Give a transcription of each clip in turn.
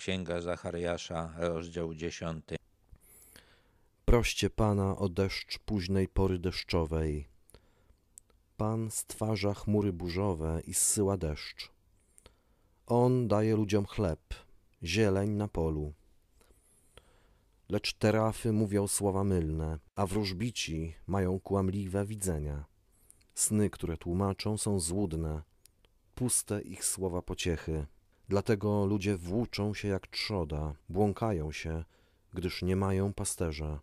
Księga Zachariasza, rozdział 10. Proście Pana o deszcz późnej pory deszczowej. Pan stwarza chmury burzowe i zsyła deszcz. On daje ludziom chleb, zieleń na polu. Lecz terafy mówią słowa mylne, a wróżbici mają kłamliwe widzenia. Sny, które tłumaczą, są złudne, puste ich słowa pociechy. Dlatego ludzie włóczą się jak trzoda, błąkają się, gdyż nie mają pasterza.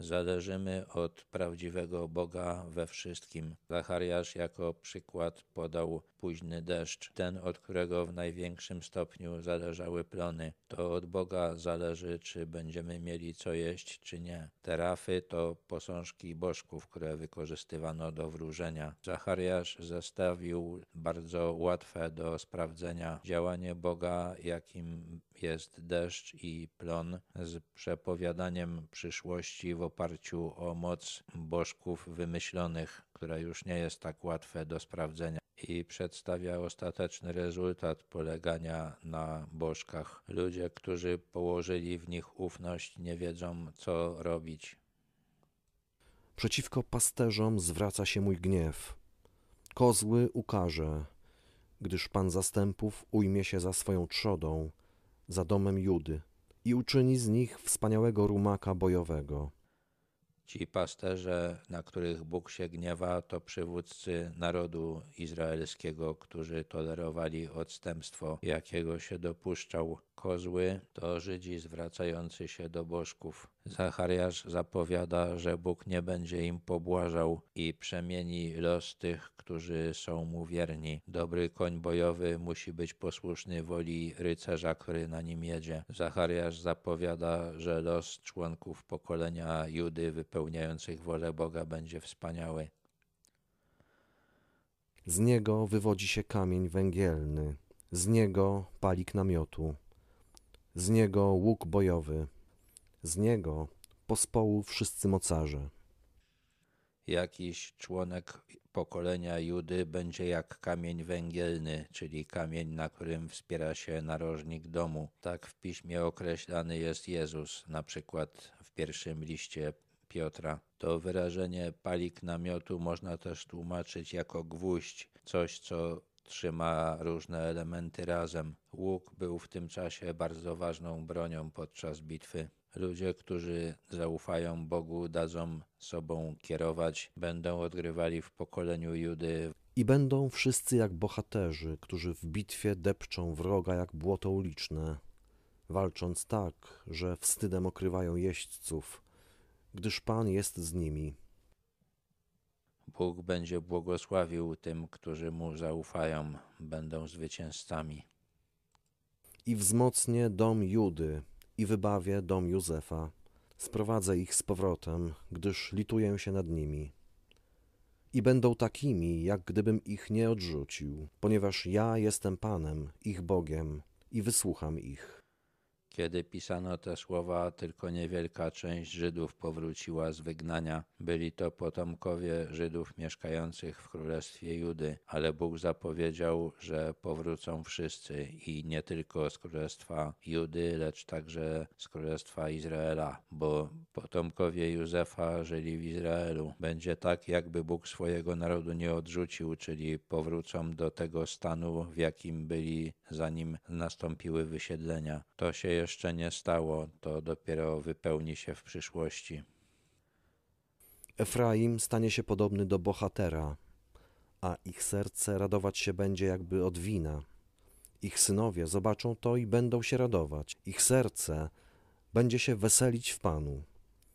Zależymy od prawdziwego Boga we wszystkim. Zachariasz jako przykład podał późny deszcz, ten od którego w największym stopniu zależały plony. To od Boga zależy, czy będziemy mieli co jeść, czy nie. Terafy to posążki bożków, które wykorzystywano do wróżenia. Zachariasz zestawił bardzo łatwe do sprawdzenia działanie Boga, jakim jest deszcz i plon, z przepowiadaniem przyszłości w oparciu o moc bożków wymyślonych, które już nie jest tak łatwe do sprawdzenia i przedstawia ostateczny rezultat polegania na bożkach. Ludzie, którzy położyli w nich ufność, nie wiedzą, co robić. Przeciwko pasterzom zwraca się mój gniew. Kozły ukaże, gdyż Pan zastępów ujmie się za swoją trzodą, za domem Judy i uczyni z nich wspaniałego rumaka bojowego. Ci pasterze, na których Bóg się gniewa, to przywódcy narodu izraelskiego, którzy tolerowali odstępstwo, jakiego się dopuszczał kozły, to Żydzi zwracający się do bożków. Zachariasz zapowiada, że Bóg nie będzie im pobłażał i przemieni los tych, którzy są mu wierni. Dobry koń bojowy musi być posłuszny woli rycerza, który na nim jedzie. Zachariasz zapowiada, że los członków pokolenia Judy wypełniających wolę Boga będzie wspaniały. Z niego wywodzi się kamień węgielny, z niego palik namiotu, z niego łuk bojowy, z niego pospołu wszyscy mocarze. Jakiś członek pokolenia Judy będzie jak kamień węgielny, czyli kamień, na którym wspiera się narożnik domu. Tak w piśmie określany jest Jezus, na przykład w pierwszym liście Piotra. To wyrażenie palik namiotu można też tłumaczyć jako gwóźdź, coś co trzyma różne elementy razem. Łuk był w tym czasie bardzo ważną bronią podczas bitwy. Ludzie, którzy zaufają Bogu, dadzą sobą kierować, będą odgrywali w pokoleniu Judy. I będą wszyscy jak bohaterzy, którzy w bitwie depczą wroga jak błoto uliczne, walcząc tak, że wstydem okrywają jeźdźców, gdyż Pan jest z nimi. Bóg będzie błogosławił tym, którzy mu zaufają, będą zwycięzcami. I wzmocnię dom Judy i wybawię dom Józefa. Sprowadzę ich z powrotem, gdyż lituję się nad nimi. I będą takimi, jak gdybym ich nie odrzucił, ponieważ ja jestem Panem, ich Bogiem, i wysłucham ich. Kiedy pisano te słowa, tylko niewielka część Żydów powróciła z wygnania. Byli to potomkowie Żydów mieszkających w królestwie Judy, ale Bóg zapowiedział, że powrócą wszyscy i nie tylko z królestwa Judy, lecz także z królestwa Izraela, bo potomkowie Józefa żyli w Izraelu. Będzie tak, jakby Bóg swojego narodu nie odrzucił, czyli powrócą do tego stanu, w jakim byli zanim nastąpiły wysiedlenia. To się jeszcze nie stało, to dopiero wypełni się w przyszłości. Efraim stanie się podobny do bohatera, a ich serce radować się będzie jakby od wina. Ich synowie zobaczą to i będą się radować. Ich serce będzie się weselić w Panu.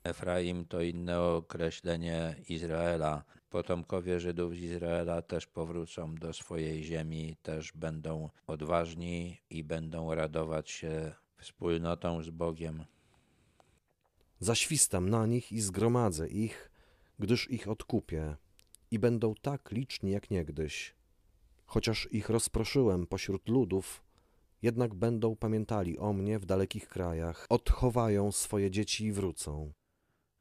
Efraim to inne określenie Izraela. Potomkowie Żydów z Izraela też powrócą do swojej ziemi, też będą odważni i będą radować się wspólnotą z Bogiem. Zaświstam na nich i zgromadzę ich, gdyż ich odkupię i będą tak liczni jak niegdyś. Chociaż ich rozproszyłem pośród ludów, jednak będą pamiętali o mnie w dalekich krajach, odchowają swoje dzieci i wrócą.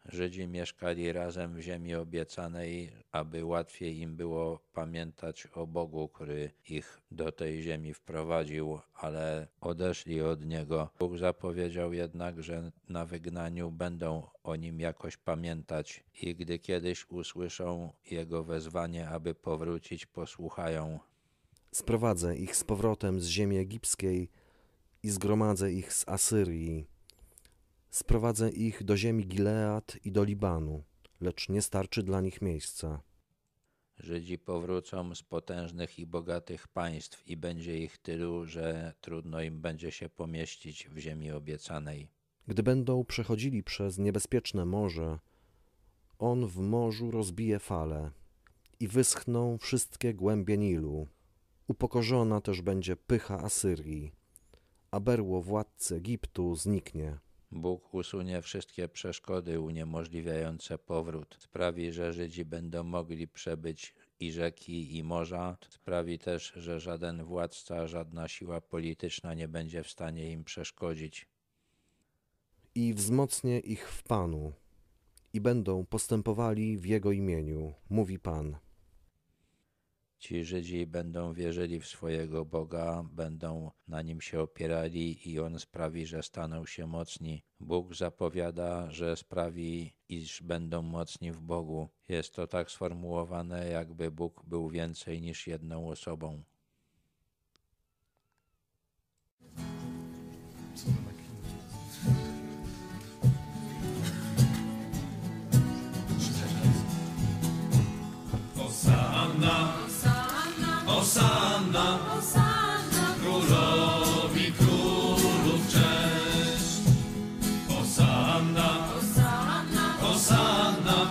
Żydzi mieszkali razem w ziemi obiecanej, aby łatwiej im było pamiętać o Bogu, który ich do tej ziemi wprowadził, ale odeszli od Niego. Bóg zapowiedział jednak, że na wygnaniu będą o Nim jakoś pamiętać i gdy kiedyś usłyszą Jego wezwanie, aby powrócić, posłuchają. Sprowadzę ich z powrotem z ziemi egipskiej i zgromadzę ich z Asyrii. Sprowadzę ich do ziemi Gilead i do Libanu, lecz nie starczy dla nich miejsca. Żydzi powrócą z potężnych i bogatych państw i będzie ich tylu, że trudno im będzie się pomieścić w ziemi obiecanej. Gdy będą przechodzili przez niebezpieczne morze, on w morzu rozbije fale i wyschną wszystkie głębie Nilu. Upokorzona też będzie pycha Asyrii, a berło władcy Egiptu zniknie. Bóg usunie wszystkie przeszkody uniemożliwiające powrót. Sprawi, że Żydzi będą mogli przebyć i rzeki, i morza. Sprawi też, że żaden władca, żadna siła polityczna nie będzie w stanie im przeszkodzić. I wzmocnię ich w Panu, i będą postępowali w Jego imieniu, mówi Pan. Ci Żydzi będą wierzyli w swojego Boga, będą na nim się opierali i on sprawi, że staną się mocni. Bóg zapowiada, że sprawi, iż będą mocni w Bogu. Jest to tak sformułowane, jakby Bóg był więcej niż jedną osobą. Osanna, królowi królów cześć. Osanna, Osanna, królowi